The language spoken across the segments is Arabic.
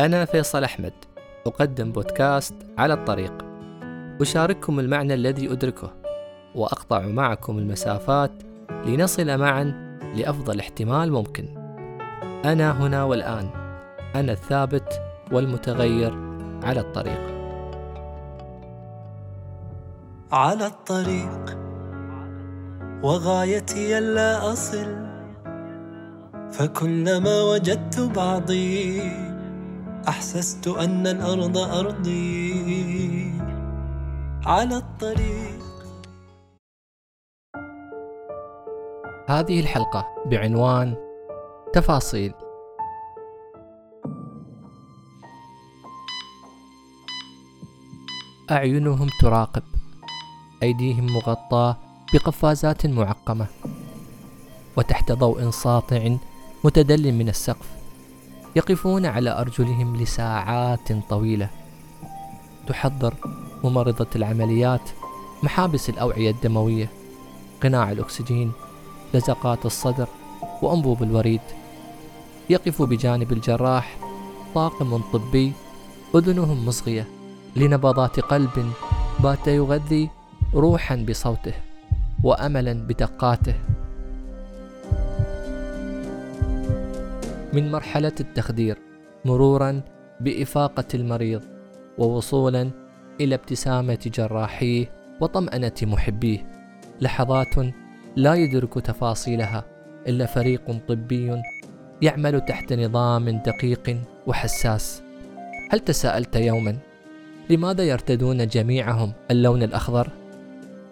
أنا فيصل أحمد أقدم بودكاست على الطريق. أشارككم المعنى الذي أدركه وأقطع معكم المسافات لنصل معا لأفضل احتمال ممكن. أنا هنا والآن أنا الثابت والمتغير على الطريق. على الطريق وغايتي ألا أصل فكلما وجدت بعضي أحسست أن الأرض أرضي على الطريق. هذه الحلقة بعنوان تفاصيل. أعينهم تراقب أيديهم مغطاة بقفازات معقمة وتحت ضوء ساطع متدل من السقف. يقفون على أرجلهم لساعات طويلة. تحضر ممرضة العمليات محابس الأوعية الدموية قناع الأكسجين لزقات الصدر وأنبوب الوريد. يقف بجانب الجراح طاقم طبي أذنهم مصغية. لنبضات قلب بات يغذي روحا بصوته وأملا بدقاته. من مرحلة التخدير مرورا بإفاقة المريض ووصولا إلى ابتسامة جراحيه وطمأنة محبيه لحظات لا يدرك تفاصيلها إلا فريق طبي يعمل تحت نظام دقيق وحساس هل تساءلت يوما لماذا يرتدون جميعهم اللون الأخضر؟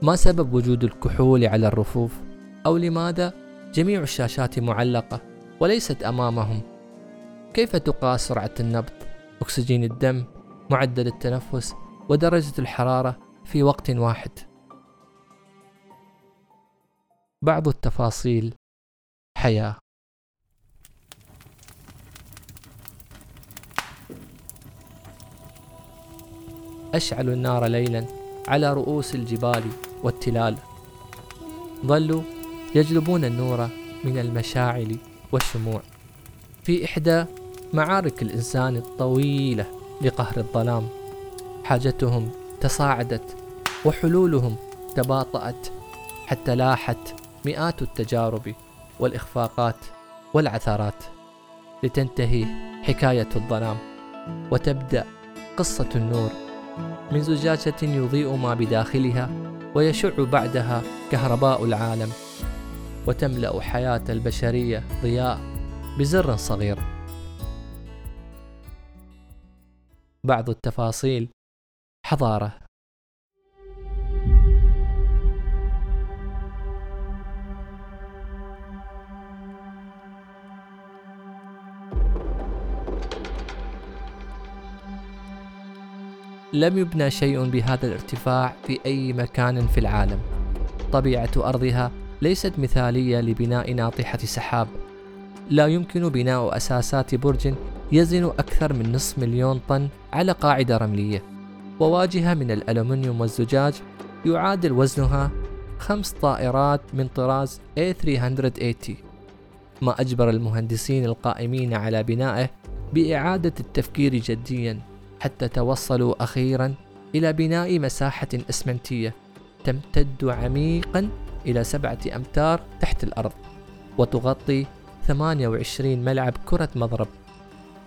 ما سبب وجود الكحول على الرفوف؟ أو لماذا جميع الشاشات معلقة وليست أمامهم. كيف تقاس سرعة النبض أكسجين الدم معدل التنفس ودرجة الحرارة في وقت واحد؟ بعض التفاصيل. حياة. أشعلوا النار ليلا على رؤوس الجبال والتلال. ظلوا يجلبون النور من المشاعل. والشموع. في إحدى معارك الإنسان الطويلة لقهر الظلام حاجتهم تصاعدت وحلولهم تباطأت حتى لاحت مئات التجارب والإخفاقات والعثرات لتنتهي حكاية الظلام. وتبدأ قصة النور من زجاجة يضيء ما بداخلها ويشع بعدها كهرباء العالم. وتملأ حياة البشرية ضياء بزر صغير. بعض التفاصيل حضارة لم يبنى شيء بهذا الارتفاع في أي مكان في العالم. طبيعة أرضها ليست مثالية لبناء ناطحة سحاب. لا يمكن بناء أساسات برج يزن أكثر من نصف مليون طن على قاعدة رملية. وواجهة من الألمنيوم والزجاج يعادل وزنها خمس طائرات من طراز A380 ما أجبر المهندسين القائمين على بنائه بإعادة التفكير جديا حتى توصلوا أخيرا إلى بناء مساحة إسمنتية تمتد عميقا إلى سبعة أمتار تحت الأرض وتغطي 28 ملعب كرة مضرب.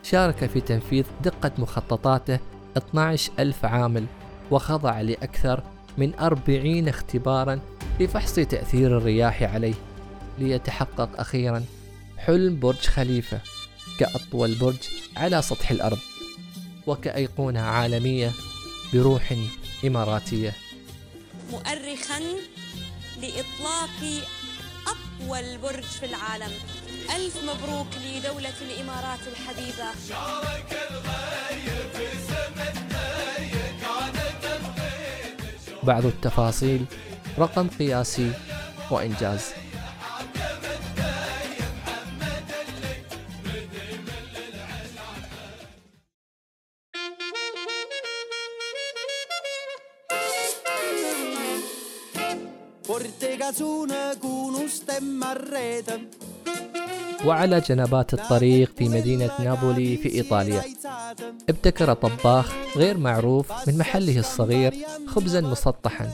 شارك في تنفيذ دقة مخططاته 12 ألف عامل وخضع لأكثر من 40 اختبارا لفحص تأثير الرياح عليه. ليتحقق أخيرا حلم برج خليفة كأطول برج على سطح الأرض وكأيقونة عالمية بروح إماراتية. مؤرخا لإطلاق أطول برج في العالم. ألف مبروك لدولة الإمارات الحبيبة. بعض التفاصيل رقم قياسي وإنجاز. وعلى جنبات الطريق في مدينة نابولي في إيطاليا. ابتكر طباخ غير معروف من محله الصغير خبزا مسطحا.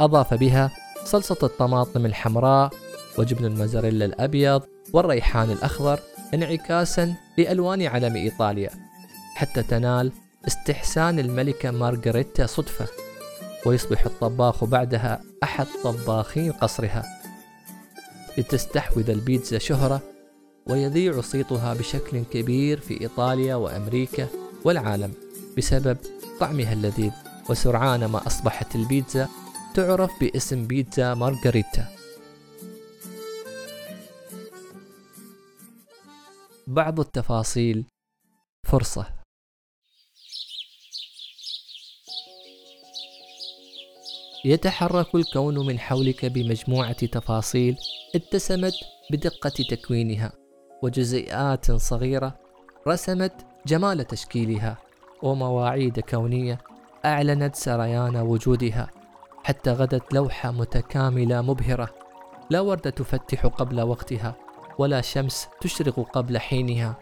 أضاف بها صلصة الطماطم الحمراء وجبن الموزاريلا الأبيض والريحان الأخضر انعكاسا لألوان علم إيطاليا. حتى تنال استحسان الملكة مارغريتا صدفة. ويصبح الطباخ بعدها أحد طباخين قصرها. لتستحوذ البيتزا شهرة ويذيع صيتها بشكل كبير في إيطاليا وأمريكا والعالم بسبب طعمها اللذيذ. وسرعان ما أصبحت البيتزا تعرف باسم بيتزا مارغريتا. بعض التفاصيل. فرصة. يتحرك الكون من حولك بمجموعة تفاصيل اتسمت بدقة تكوينها وجزيئات صغيرة رسمت جمال تشكيلها ومواعيد كونية أعلنت سريان وجودها حتى غدت لوحة متكاملة مبهرة لا وردة تفتح قبل وقتها ولا شمس تشرق قبل حينها.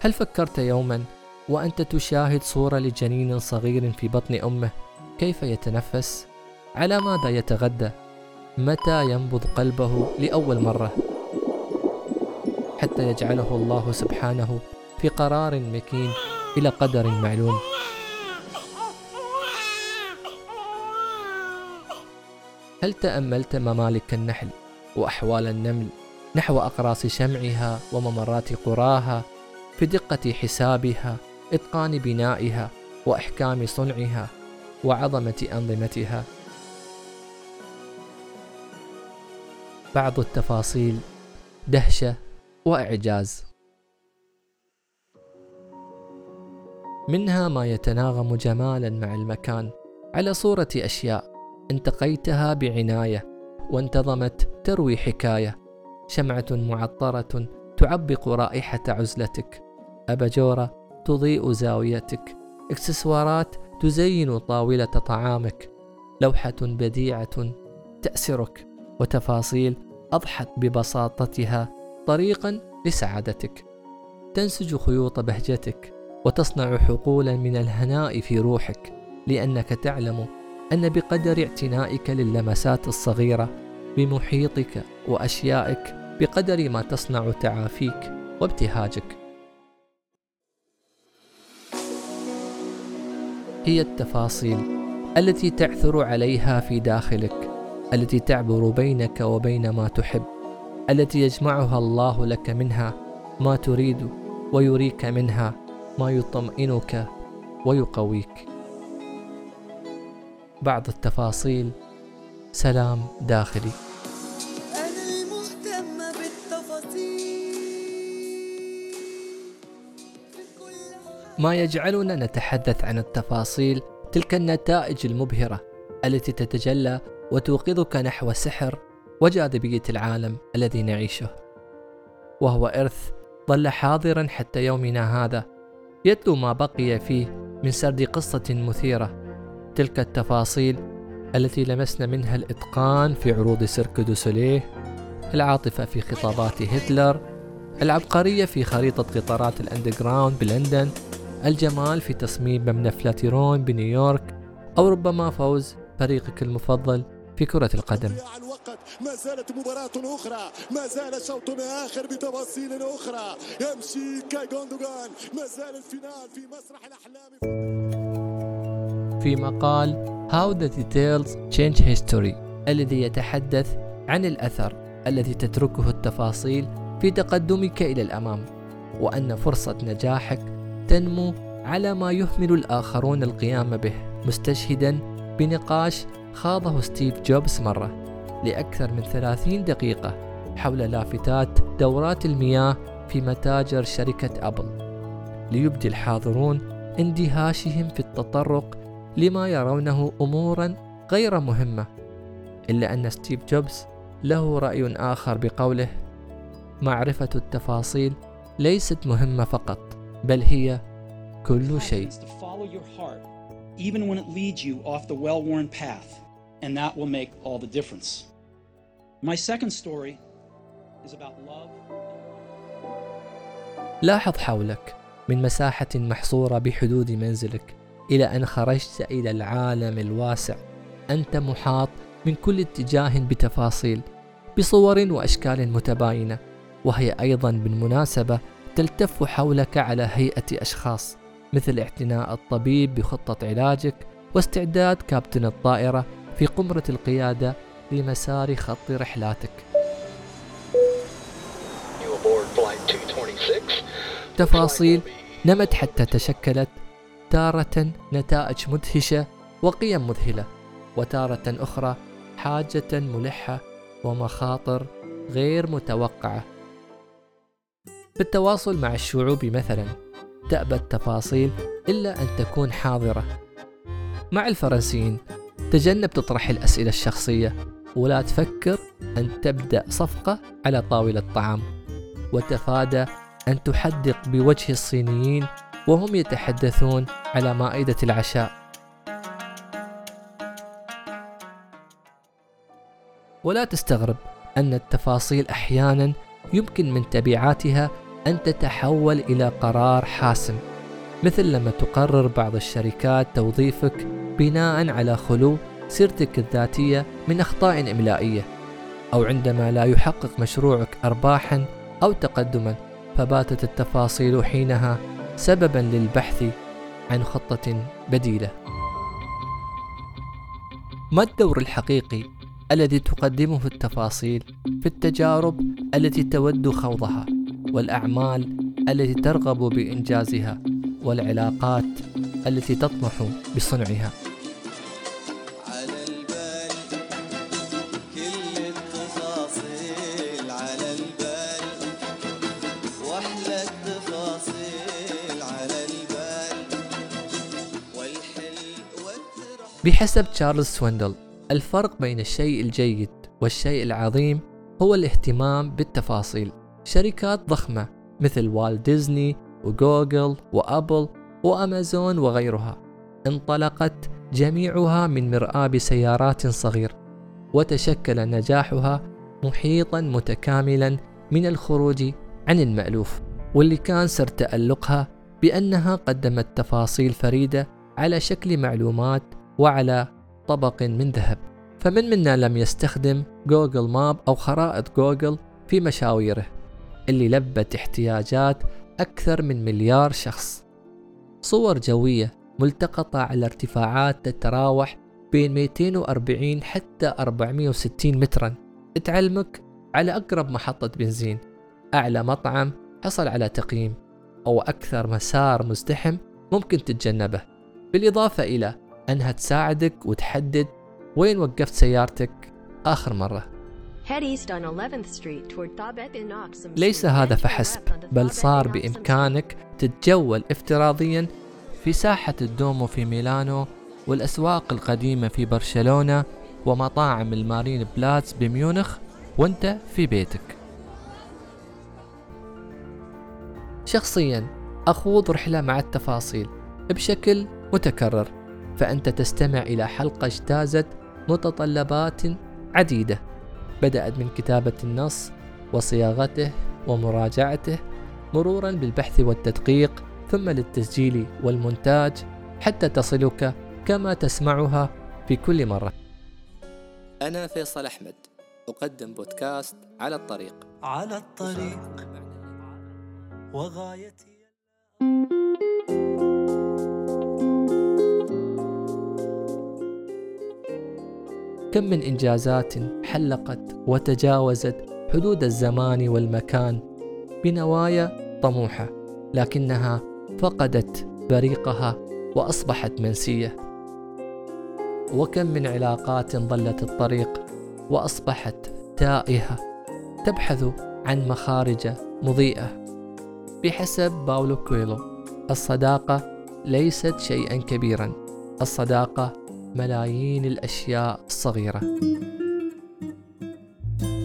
هل فكرت يوما وأنت تشاهد صورة لجنين صغير في بطن أمه؟ كيف يتنفس؟ على ماذا يتغدى؟ متى ينبض قلبه لأول مرة؟ حتى يجعله الله سبحانه في قرار مكين إلى قدر معلوم هل تأملت ممالك النحل وأحوال النمل نحو أقراص شمعها وممرات قراها في دقة حسابها إتقان بنائها وإحكام صنعها وعظمة أنظمتها. بعض التفاصيل دهشة وإعجاز. منها ما يتناغم جمالا مع المكان على صورة أشياء انتقيتها بعناية وانتظمت تروي حكاية. شمعة معطرة تعبق رائحة عزلتك. أباجورة تضيء زاويتك. إكسسوارات تزين طاولة طعامك لوحة بديعة تأسرك وتفاصيل أضحت ببساطتها طريقا لسعادتك. تنسج خيوط بهجتك وتصنع حقولا من الهناء في روحك لأنك تعلم أن بقدر اعتنائك للمسات الصغيرة بمحيطك وأشيائك بقدر ما تصنع تعافيك وابتهاجك. هي التفاصيل التي تعثر عليها في داخلك التي تعبر بينك وبين ما تحب التي يجمعها الله لك منها ما تريد ويريك منها ما يطمئنك ويقويك. بعض التفاصيل سلام داخلي. ما يجعلنا نتحدث عن التفاصيل تلك النتائج المبهرة التي تتجلى وتوقظك نحو سحر وجاذبية العالم الذي نعيشه. وهو إرث ظل حاضرا حتى يومنا هذا يتلو ما بقي فيه من سرد قصة مثيرة. تلك التفاصيل التي لمسنا منها الإتقان في عروض سيرك دو سوليه العاطفة في خطابات هتلر العبقرية في خريطة قطارات ال Underground بلندن الجمال في تصميم مبنى فلاتيرون بنيويورك أو ربما فوز فريقك المفضل في كرة القدم. ما زالت مباراة أخرى. ما زال شوط آخر بتفاصيل أخرى. يمشي كاي جوندوغان ما زال ال final في مسرح الأحلام. في مقال How the Details Change History الذي يتحدث عن الأثر الذي تتركه التفاصيل في تقدمك إلى الأمام وأن فرصة نجاحك تنمو على ما يهمل الآخرون القيام به. مستشهدا بنقاش خاضه ستيف جوبز مرة لأكثر من 30 دقيقة حول لافتات دورات المياه في متاجر شركة أبل. ليبدي الحاضرون اندهاشهم في التطرق لما يرونه امورا غير مهمة إلا أن ستيف جوبز له رأي آخر بقوله معرفة التفاصيل ليست مهمة فقط. بل هي كل شيء is to follow your heart, even when it leads you off the well worn path, and that will make all the difference. My second story is about love. لاحظ حولك من مساحة محصورة بحدود منزلك إلى أن خرجت إلى العالم الواسع أنت محاط من كل اتجاه بتفاصيل بصور وأشكال متباينة وهي أيضا بالمناسبة تلتف حولك على هيئة أشخاص مثل اعتناء الطبيب بخطة علاجك واستعداد كابتن الطائرة في قمرة القيادة لمسار خط رحلاتك You aboard flight 226. تفاصيل نمت حتى تشكلت تارة نتائج مدهشة وقيم مذهلة وتارة أخرى حاجة ملحة ومخاطر غير متوقعة بالتواصل مع الشعوب مثلا. تأبى التفاصيل إلا أن تكون حاضرة. مع الفرنسيين تجنب تطرح الأسئلة الشخصية ولا تفكر أن تبدأ صفقة على طاولة طعام وتفادى أن تحدق بوجه الصينيين وهم يتحدثون على مائدة العشاء. ولا تستغرب أن التفاصيل أحيانا يمكن من تبعاتها أن تتحول إلى قرار حاسم مثل لما تقرر بعض الشركات توظيفك بناء على خلو سيرتك الذاتية من أخطاء إملائية أو عندما لا يحقق مشروعك أرباحا أو تقدما فباتت التفاصيل حينها سببا للبحث عن خطة بديلة. ما الدور الحقيقي الذي تقدمه التفاصيل في التجارب التي تود خوضها؟ والأعمال التي ترغب بإنجازها والعلاقات التي تطمح بصنعها. على البال كل التفاصيل على البال واحلى التفاصيل على البال والحل والترحيب بحسب تشارلز سويندل الفرق بين الشيء الجيد والشيء العظيم هو الاهتمام بالتفاصيل. شركات ضخمة مثل والت ديزني وجوجل وأبل وأمازون وغيرها. انطلقت جميعها من مرآب سيارات صغيرة وتشكل نجاحها محيطا متكاملا من الخروج عن المألوف واللي كان سر تألقها بأنها قدمت تفاصيل فريدة على شكل معلومات وعلى طبق من ذهب. فمن منا لم يستخدم جوجل ماب أو خرائط جوجل في مشاويره؟ اللي لبت احتياجات أكثر من مليار شخص. صور جوية ملتقطة على ارتفاعات تتراوح بين 240 حتى 460 مترا. تعلمك على أقرب محطة بنزين. أعلى مطعم حصل على تقييم أو أكثر مسار مزدحم ممكن تتجنبه. بالإضافة إلى أنها تساعدك وتحدد وين وقفت سيارتك آخر مرة. ليس هذا فحسب بل صار بإمكانك تتجول افتراضيا في ساحة الدومو في ميلانو والأسواق القديمة في برشلونة ومطاعم المارين بلاتس بميونخ وانت في بيتك. شخصيا أخوض رحلة مع التفاصيل بشكل متكرر فأنت تستمع إلى حلقة اجتازت متطلبات عديدة. بدأت من كتابة النص وصياغته ومراجعته مرورا بالبحث والتدقيق ثم للتسجيل والمونتاج حتى تصلك كما تسمعها في كل مرة. أنا فيصل أحمد أقدم بودكاست على الطريق. على الطريق. وغايتي كم من إنجازات حلقت وتجاوزت حدود الزمان والمكان بنوايا طموحة لكنها فقدت بريقها وأصبحت منسية. وكم من علاقات ضلت الطريق وأصبحت تائهة تبحث عن مخارج مضيئة. بحسب باولو كويلو الصداقة ليست شيئا كبيرا الصداقة ملايين الأشياء الصغيرة.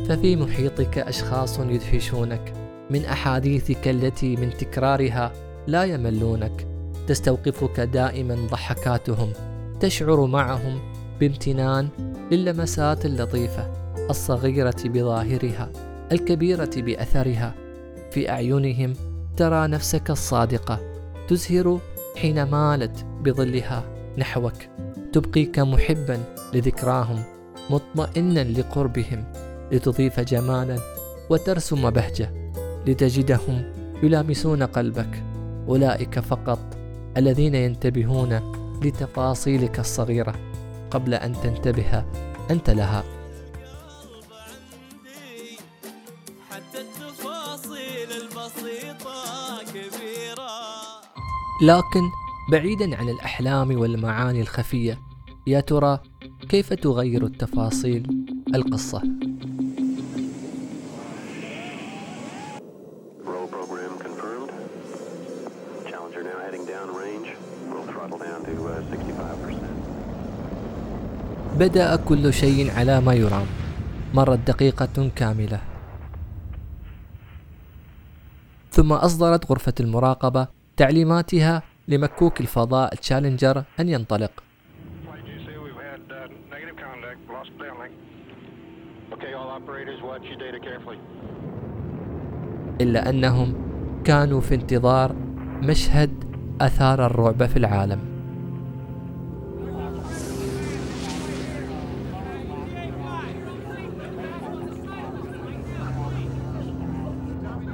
ففي محيطك أشخاص يدهشونك. من أحاديثك التي من تكرارها لا يملونك. تستوقفك دائما ضحكاتهم. تشعر معهم بامتنان للمسات اللطيفة الصغيرة بظاهرها الكبيرة بأثرها. في أعينهم ترى نفسك الصادقة تزهر حين مالت بظلها نحوك. تبقيك محبا لذكراهم مطمئنا لقربهم لتضيف جمالا وترسم بهجة لتجدهم يلامسون قلبك. أولئك فقط الذين ينتبهون لتفاصيلك الصغيرة قبل أن تنتبه أنت لها. لكن بعيدا عن الأحلام والمعاني الخفية. يا ترى كيف تغير التفاصيل؟ to uh, 65%. بدأ كل شيء على ما يرام. مرت دقيقة كاملة. ثم أصدرت غرفة المراقبة تعليماتها لمكوك الفضاء تشالنجر أن ينطلق. Uh. إلا أنهم كانوا في انتظار مشهد آثار الرعب في العالم.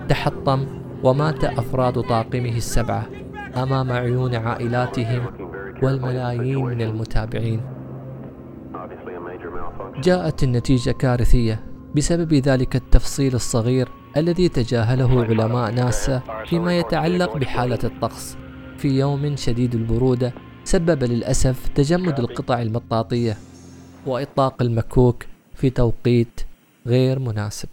تحطم ومات أفراد طاقمه السبعة. أمام عيون عائلاتهم والملايين من المتابعين. جاءت النتيجة كارثية بسبب ذلك التفصيل الصغير الذي تجاهله علماء ناسا فيما يتعلق بحالة الطقس. في يوم شديد البرودة سبب للأسف تجمد القطع المطاطية وإطلاق المكوك في توقيت غير مناسب.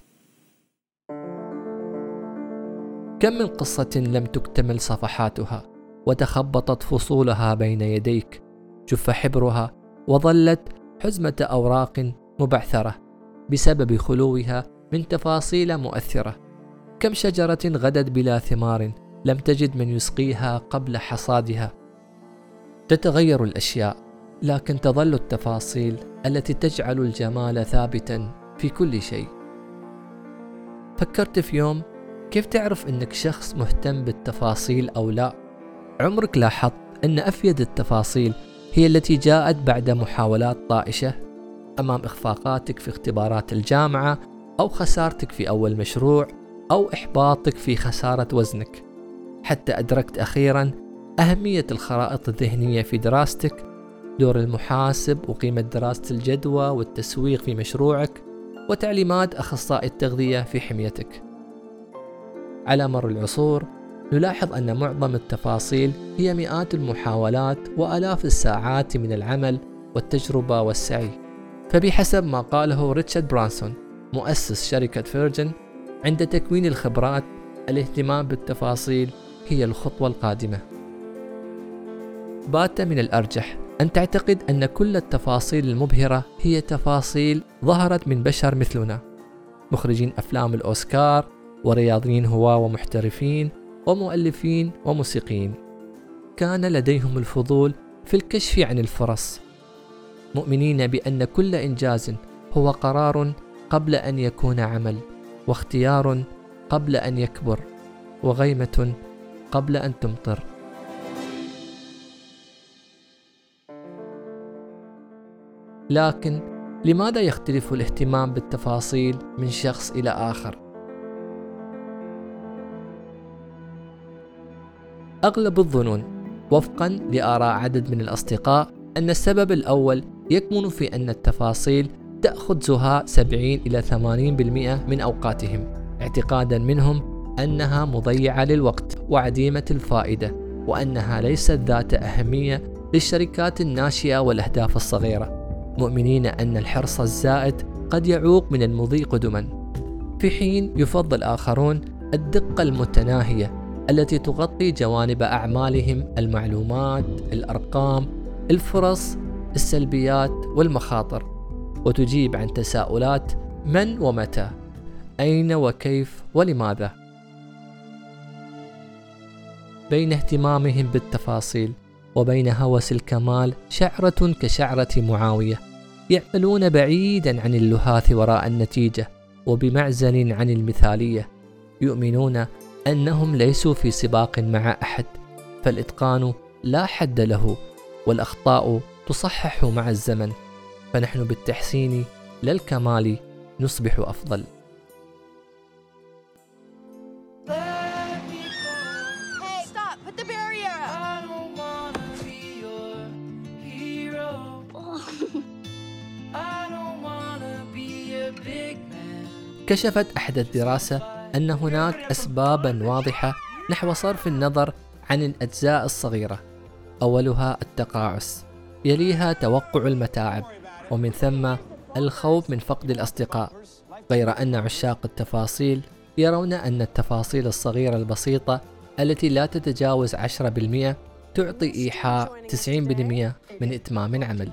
كم من قصة لم تكتمل صفحاتها؟ وتخبطت فصولها بين يديك جف حبرها وظلت حزمة أوراق مبعثرة بسبب خلوها من تفاصيل مؤثرة. كم شجرة غدت بلا ثمار لم تجد من يسقيها قبل حصادها. تتغير الأشياء لكن تظل التفاصيل التي تجعل الجمال ثابتا في كل شيء. فكرت في يوم كيف تعرف إنك شخص مهتم بالتفاصيل أو لا؟ عمرك لاحظت أن أفيد التفاصيل هي التي جاءت بعد محاولات طائشة أمام إخفاقاتك في اختبارات الجامعة أو خسارتك في أول مشروع أو إحباطك في خسارة وزنك. حتى أدركت أخيرا أهمية الخرائط الذهنية في دراستك دور المحاسب وقيمة دراسة الجدوى والتسويق في مشروعك وتعليمات أخصائي التغذية في حميتك. على مر العصور نلاحظ أن معظم التفاصيل هي مئات المحاولات وآلاف الساعات من العمل والتجربة والسعي. فبحسب ما قاله ريتشارد برانسون مؤسس شركة فيرجن عند تكوين الخبرات الاهتمام بالتفاصيل هي الخطوة القادمة. بات من الأرجح أن تعتقد أن كل التفاصيل المبهرة هي تفاصيل ظهرت من بشر مثلنا. مخرجين أفلام الأوسكار ورياضيين هواة ومحترفين ومؤلفين وموسيقيين. كان لديهم الفضول في الكشف عن الفرص مؤمنين بأن كل إنجاز هو قرار قبل أن يكون عمل واختيار قبل أن يكبر وغيمة قبل أن تمطر. لكن لماذا يختلف الاهتمام بالتفاصيل من شخص إلى آخر؟ أغلب الظنون وفقا لآراء عدد من الأصدقاء أن السبب الأول يكمن في أن التفاصيل تأخذ زهاء 70 إلى 80% من أوقاتهم اعتقادا منهم أنها مضيعة للوقت وعديمة الفائدة وأنها ليست ذات أهمية للشركات الناشئة والأهداف الصغيرة مؤمنين أن الحرص الزائد قد يعوق من المضي قدما في حين يفضل آخرون الدقة المتناهية التي تغطي جوانب أعمالهم المعلومات الأرقام الفرص السلبيات والمخاطر. وتجيب عن تساؤلات من ومتى أين وكيف ولماذا. بين اهتمامهم بالتفاصيل وبين هوس الكمال شعرة كشعرة معاوية. يعملون بعيدا عن اللهاث وراء النتيجة وبمعزل عن المثالية. يؤمنون أنهم ليسوا في سباق مع أحد فالإتقان لا حد له والأخطاء تصحح مع الزمن فنحن بالتحسين لا الكمال نصبح أفضل! كشفت أحدث دراسة أن هناك أسبابا واضحة نحو صرف النظر عن الأجزاء الصغيرة. أولها التقاعس يليها توقع المتاعب ومن ثم الخوف من فقد الأصدقاء. غير أن عشاق التفاصيل يرون أن التفاصيل الصغيرة البسيطة التي لا تتجاوز 10% تعطي إيحاء 90% من إتمام العمل.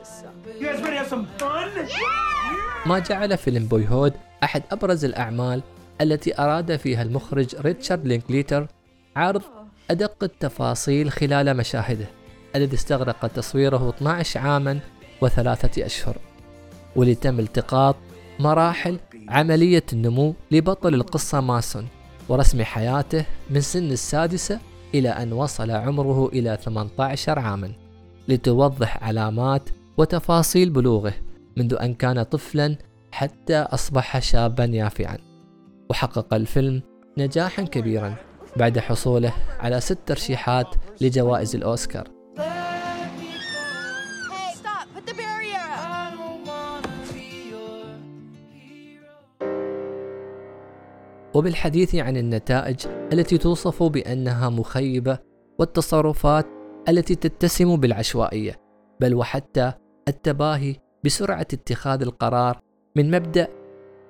ما جعل فيلم Boyhood أحد أبرز الأعمال التي أراد فيها المخرج ريتشارد لينكليتر عرض أدق التفاصيل خلال مشاهده الذي استغرق تصويره 12 عاما وثلاثة أشهر. واللي تم التقاط مراحل عملية النمو لبطل القصة ماسون ورسم حياته من سن السادسة إلى أن وصل عمره إلى 18 عاما لتوضح علامات وتفاصيل بلوغه منذ أن كان طفلا حتى أصبح شابا يافعا. وحقق الفيلم نجاحا كبيرا بعد حصوله على ست ترشيحات لجوائز الأوسكار! وبالحديث عن النتائج التي توصف بأنها مخيبة والتصرفات التي تتسم بالعشوائية بل وحتى التباهي بسرعة اتخاذ القرار من مبدأ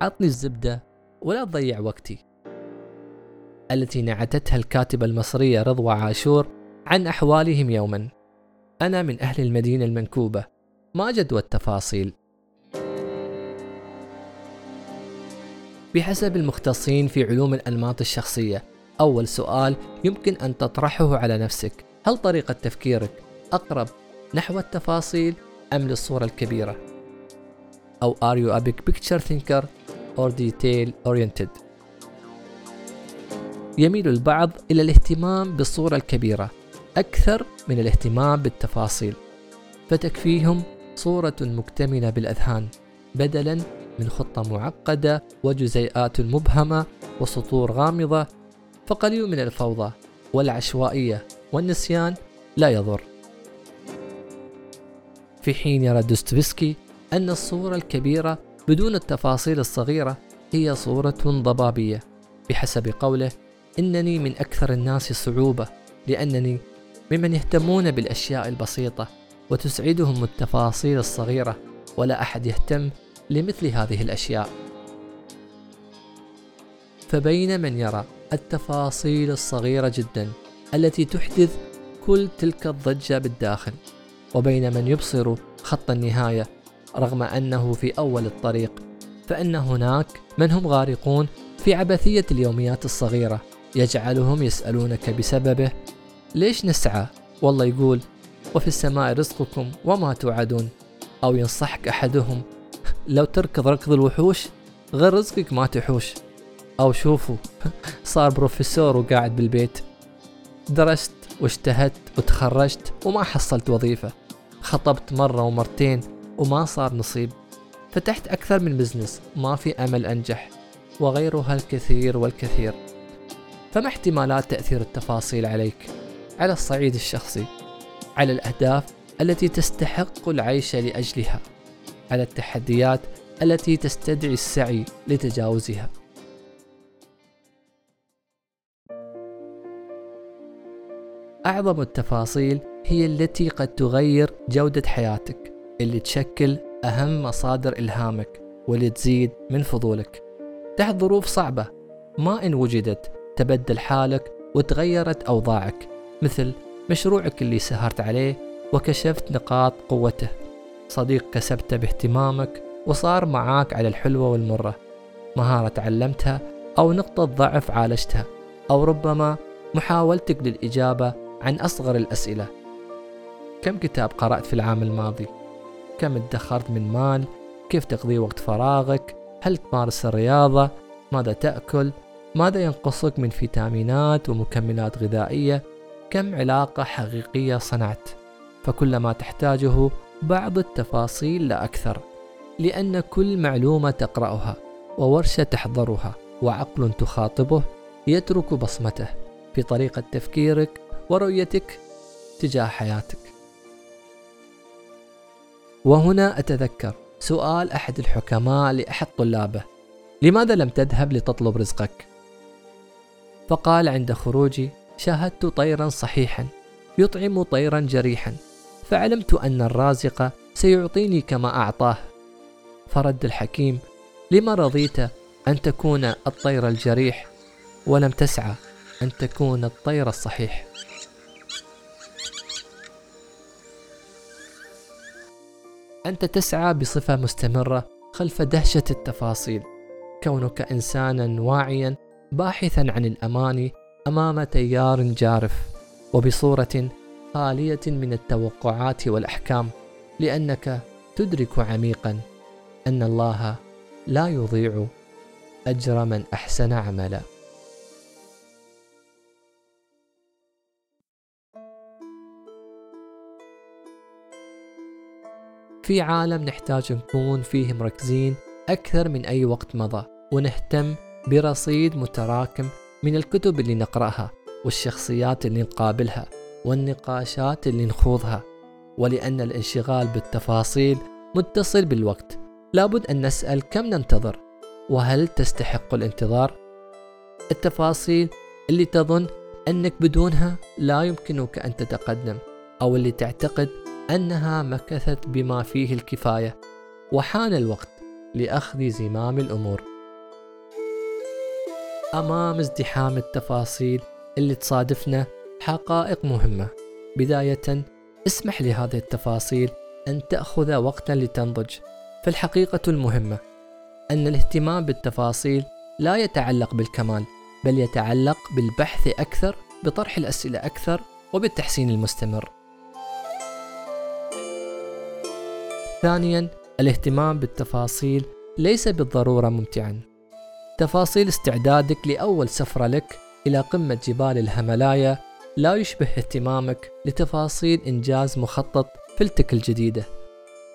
عطني الزبدة ولا تضيع وقتي. التي نعتتها الكاتبة المصرية رضوى عاشور عن أحوالهم يوما. أنا من أهل المدينة المنكوبة. ما جدوى التفاصيل. بحسب المختصين في علوم الأنماط الشخصية أول سؤال يمكن أن تطرحه على نفسك. هل طريقة تفكيرك أقرب نحو التفاصيل أم للصورة الكبيرة؟ أو are you a big picture thinker or detail oriented؟ يميل البعض إلى الاهتمام بالصورة الكبيرة أكثر من الاهتمام بالتفاصيل فتكفيهم صورة مكتملة بالأذهان بدلا من خطة معقدة وجزيئات مبهمة وسطور غامضة فقليل من الفوضى والعشوائية والنسيان لا يضر في حين يرى دوستويسكي أن الصورة الكبيرة بدون التفاصيل الصغيرة هي صورة ضبابية. بحسب قوله إنني من أكثر الناس صعوبة لأنني ممن يهتمون بالأشياء البسيطة وتسعدهم التفاصيل الصغيرة ولا أحد يهتم لمثل هذه الأشياء. فبين من يرى التفاصيل الصغيرة جدا التي تحدث كل تلك الضجة بالداخل وبين من يبصر خط النهاية رغم أنه في أول الطريق فإن هناك من هم غارقون في عبثية اليوميات الصغيرة يجعلهم يسألونك بسببه. ليش نسعى؟ والله يقول وفي السماء رزقكم وما توعدون. أو ينصحك أحدهم لو تركض ركض الوحوش غير رزقك ما تحوش. أو شوفوا صار بروفيسور وقاعد بالبيت. درست واجتهدت وتخرجت وما حصلت وظيفة. خطبت مرة ومرتين وما صار نصيب. فتحت أكثر من بزنس ما في أمل أنجح وغيرها الكثير والكثير. فما احتمالات تأثير التفاصيل عليك على الصعيد الشخصي على الأهداف التي تستحق العيش لأجلها على التحديات التي تستدعي السعي لتجاوزها. أعظم التفاصيل هي التي قد تغير جودة حياتك. اللي تشكل أهم مصادر إلهامك واللي تزيد من فضولك. تحت ظروف صعبة ما إن وجدت تبدل حالك وتغيرت أوضاعك مثل مشروعك اللي سهرت عليه وكشفت نقاط قوته. صديق كسبته باهتمامك وصار معاك على الحلوة والمرة. مهارة تعلمتها أو نقطة ضعف عالجتها أو ربما محاولتك للإجابة عن أصغر الأسئلة. كم كتاب قرأت في العام الماضي؟ كم ادخرت من مال؟ كيف تقضي وقت فراغك؟ هل تمارس الرياضة؟ ماذا تأكل؟ ماذا ينقصك من فيتامينات ومكملات غذائية؟ كم علاقة حقيقية صنعت؟ فكل ما تحتاجه بعض التفاصيل لا أكثر لأن كل معلومة تقرأها وورشة تحضرها وعقل تخاطبه يترك بصمته في طريقة تفكيرك ورؤيتك تجاه حياتك وهنا أتذكر سؤال أحد الحكماء لأحد طلابه لماذا لم تذهب لتطلب رزقك؟ فقال عند خروجي شاهدت طيرا صحيحا يطعم طيرا جريحا فعلمت أن الرازق سيعطيني كما أعطاه. فرد الحكيم لما رضيت أن تكون الطير الجريح؟ ولم تسعى أن تكون الطير الصحيح. أنت تسعى بصفة مستمرة خلف دهشة التفاصيل. كونك إنسانا واعيا باحثا عن الأمان أمام تيار جارف وبصورة خالية من التوقعات والأحكام لأنك تدرك عميقا أن الله لا يضيع أجر من أحسن عملا. في عالم نحتاج نكون فيه مركزين أكثر من أي وقت مضى ونهتم برصيد متراكم من الكتب اللي نقرأها والشخصيات اللي نقابلها والنقاشات اللي نخوضها. ولأن الانشغال بالتفاصيل متصل بالوقت لابد أن نسأل كم ننتظر؟ وهل تستحق الانتظار؟ التفاصيل اللي تظن أنك بدونها لا يمكنك أن تتقدم أو اللي تعتقد أنها مكثت بما فيه الكفاية وحان الوقت لأخذ زمام الأمور. أمام ازدحام التفاصيل اللي تصادفنا حقائق مهمة. بداية اسمح لهذه التفاصيل أن تأخذ وقتا لتنضج. فالحقيقة المهمة أن الاهتمام بالتفاصيل لا يتعلق بالكمال بل يتعلق بالبحث أكثر بطرح الأسئلة أكثر وبالتحسين المستمر. ثانيا الاهتمام بالتفاصيل ليس بالضرورة ممتعا. تفاصيل استعدادك لأول سفرة لك إلى قمة جبال الهملايا لا يشبه اهتمامك لتفاصيل إنجاز مخطط فلتك الجديدة.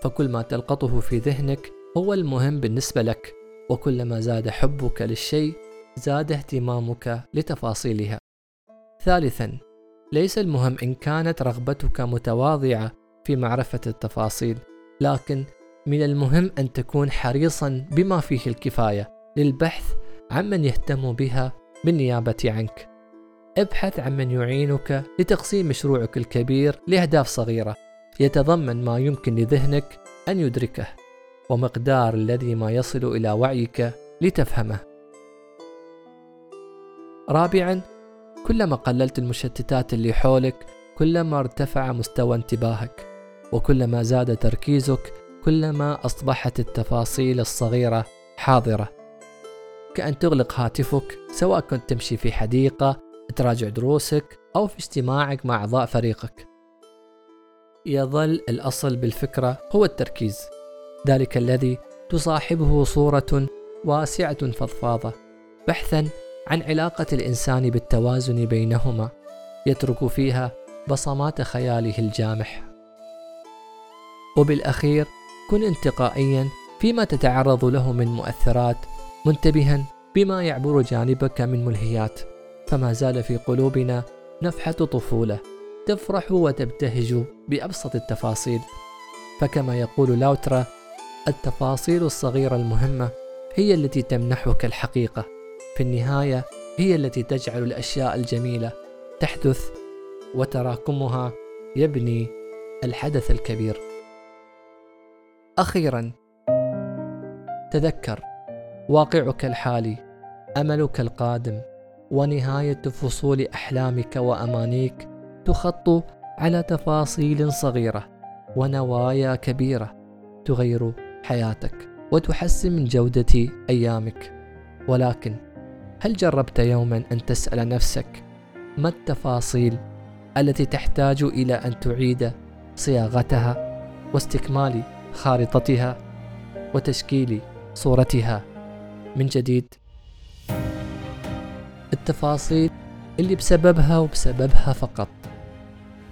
فكل ما تلقطه في ذهنك هو المهم بالنسبة لك وكلما زاد حبك للشيء زاد اهتمامك لتفاصيلها. ثالثا ليس المهم إن كانت رغبتك متواضعة في معرفة التفاصيل. لكن من المهم أن تكون حريصا بما فيه الكفاية للبحث عمن يهتم بها بالنيابة عنك. ابحث عن من يعينك لتقسيم مشروعك الكبير لأهداف صغيرة يتضمن ما يمكن لذهنك أن يدركه ومقدار الذي ما يصل إلى وعيك لتفهمه. رابعا كلما قللت المشتتات اللي حولك كلما ارتفع مستوى انتباهك. وكلما زاد تركيزك كلما أصبحت التفاصيل الصغيرة حاضرة. كأن تغلق هاتفك سواء كنت تمشي في حديقة تراجع دروسك أو في اجتماعك مع أعضاء فريقك. يظل الأصل بالفكرة هو التركيز. ذلك الذي تصاحبه صورة واسعة فضفاضة بحثا عن علاقة الإنسان بالتوازن بينهما يترك فيها بصمات خياله الجامح. وبالأخير كن انتقائيا فيما تتعرض له من مؤثرات منتبها بما يعبر جانبك من ملهيات. فما زال في قلوبنا نفحة طفولة تفرح وتبتهج بأبسط التفاصيل. فكما يقول لاوترا التفاصيل الصغيرة المهمة هي التي تمنحك الحقيقة. في النهاية هي التي تجعل الأشياء الجميلة تحدث وتراكمها. يبني الحدث الكبير. أخيرا. تذكر واقعك الحالي أملك القادم ونهاية فصول أحلامك وأمانيك تخط على تفاصيل صغيرة ونوايا كبيرة تغير حياتك وتحسن من جودة أيامك. ولكن هل جربت يوما أن تسأل نفسك ما التفاصيل التي تحتاج إلى أن تعيد صياغتها واستكمال خارطتها وتشكيل صورتها. من جديد التفاصيل اللي بسببها وبسببها فقط.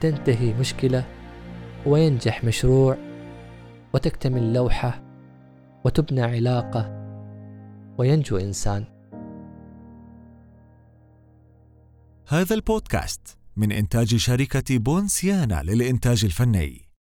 تنتهي مشكلة وينجح مشروع وتكتمل لوحة وتبنى علاقة وينجو إنسان. هذا البودكاست من إنتاج شركة بونسيانا للإنتاج الفني.